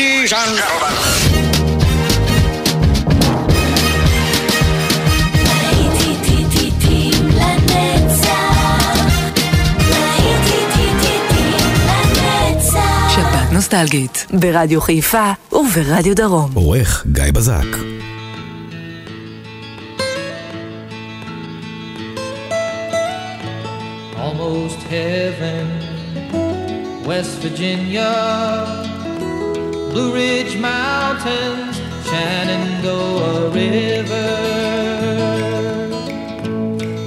ladies and gentlemen. נוסטלגית, ברדיו חיפה וברדיו דרום. עורך גיא בזק. Almost heaven, West Virginia Blue Ridge Mountains, Shenandoah River.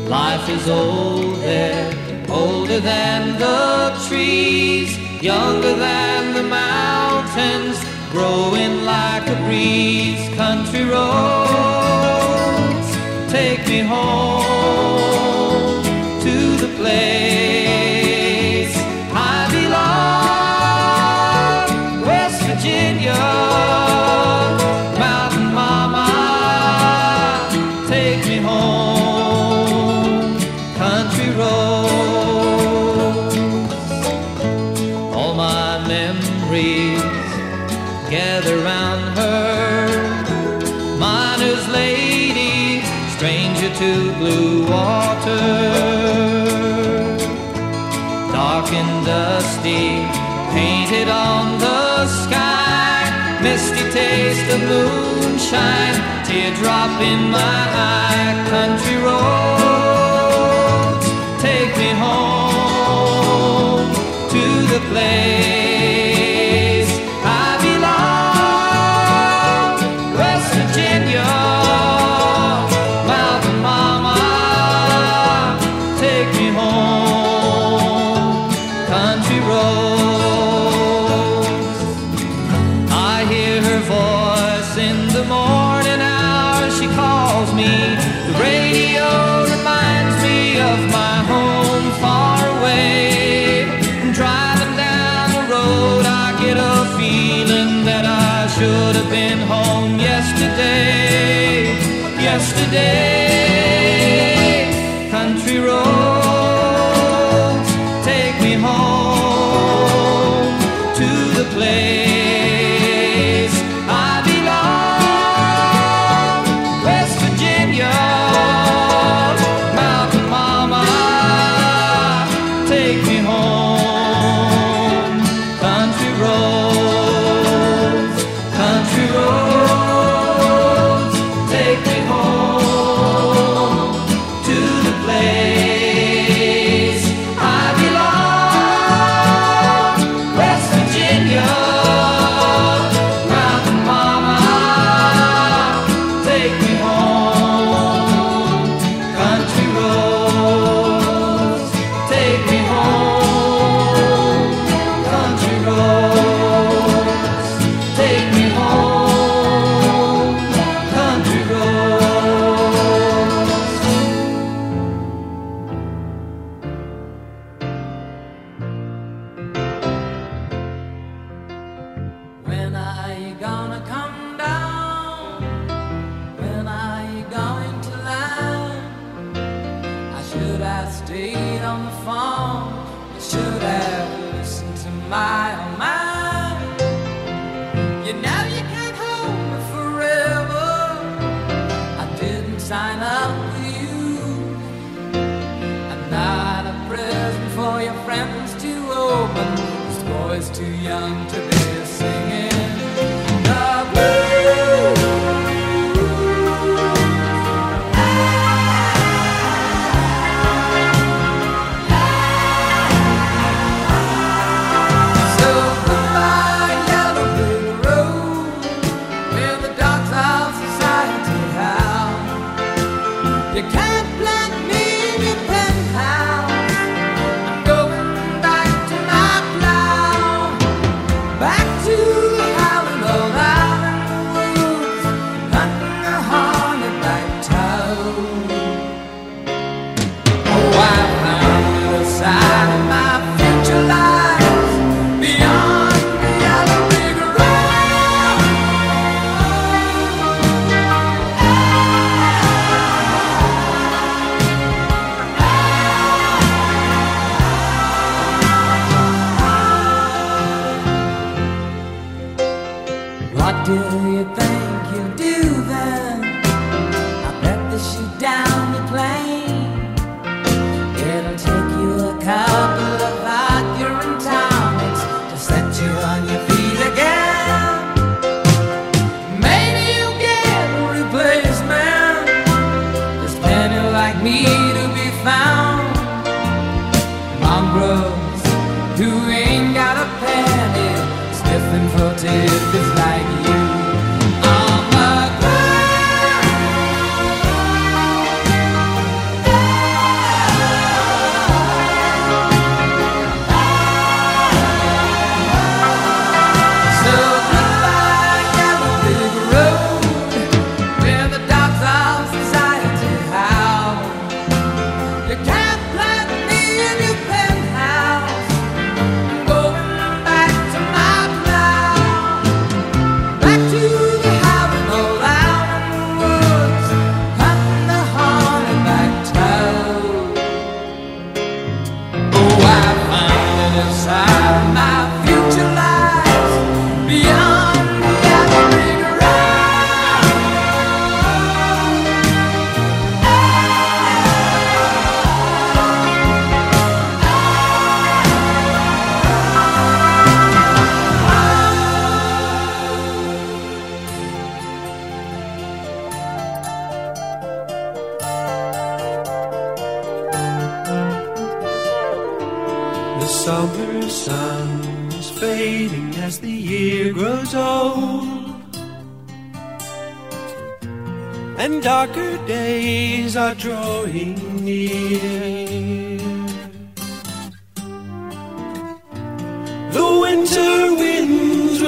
Life is old there, older than the trees, younger than the mountains, growing like a breeze. Country roads, take me home to the place. misty painted on the sky, misty taste of moonshine, teardrop in my eye, country roads, take me home to the place.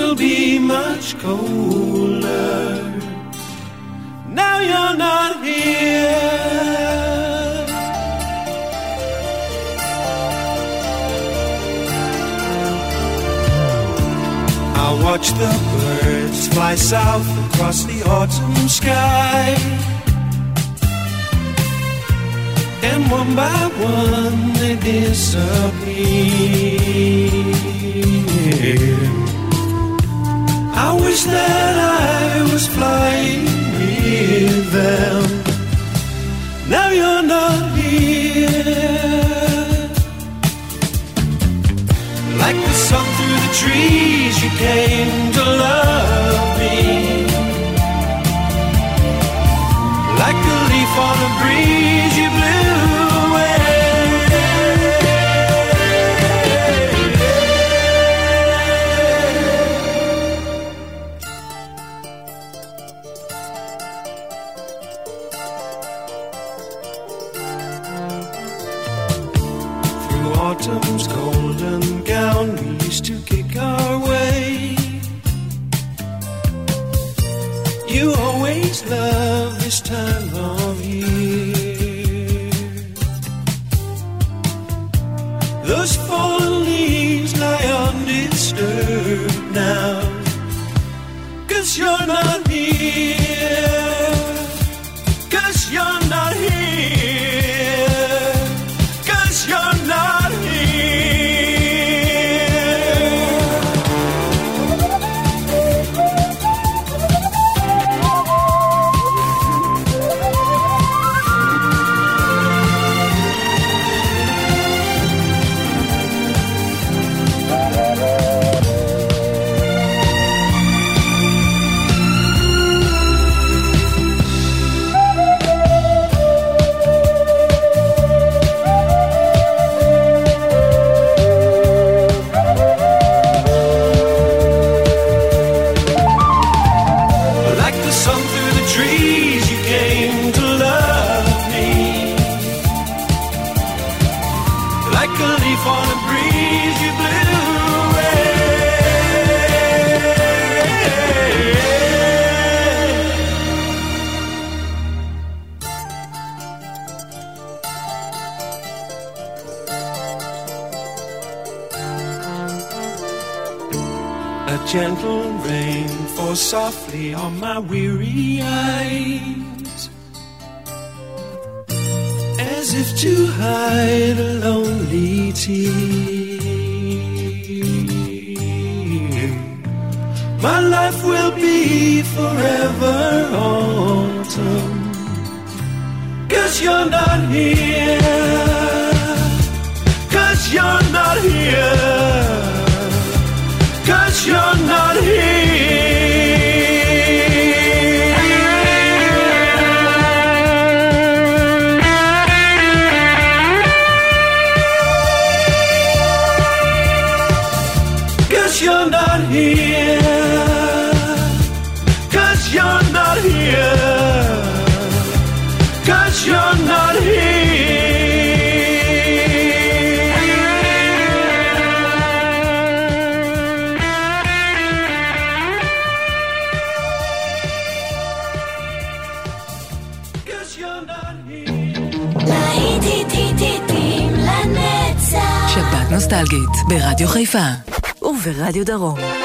will be much colder. Now you're not here. I watch the birds fly south across the autumn sky. And one by one they disappear. I wish that I was flying with them. Now you're not here. Like the sun through the trees, you came to love me. Like a leaf on a breeze, you blew. נוסטלגית, ברדיו חיפה וברדיו דרום.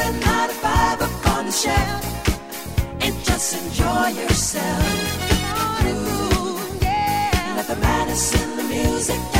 something out of five up on the shelf and just enjoy yourself. Ooh, yeah. Let the madness in the music.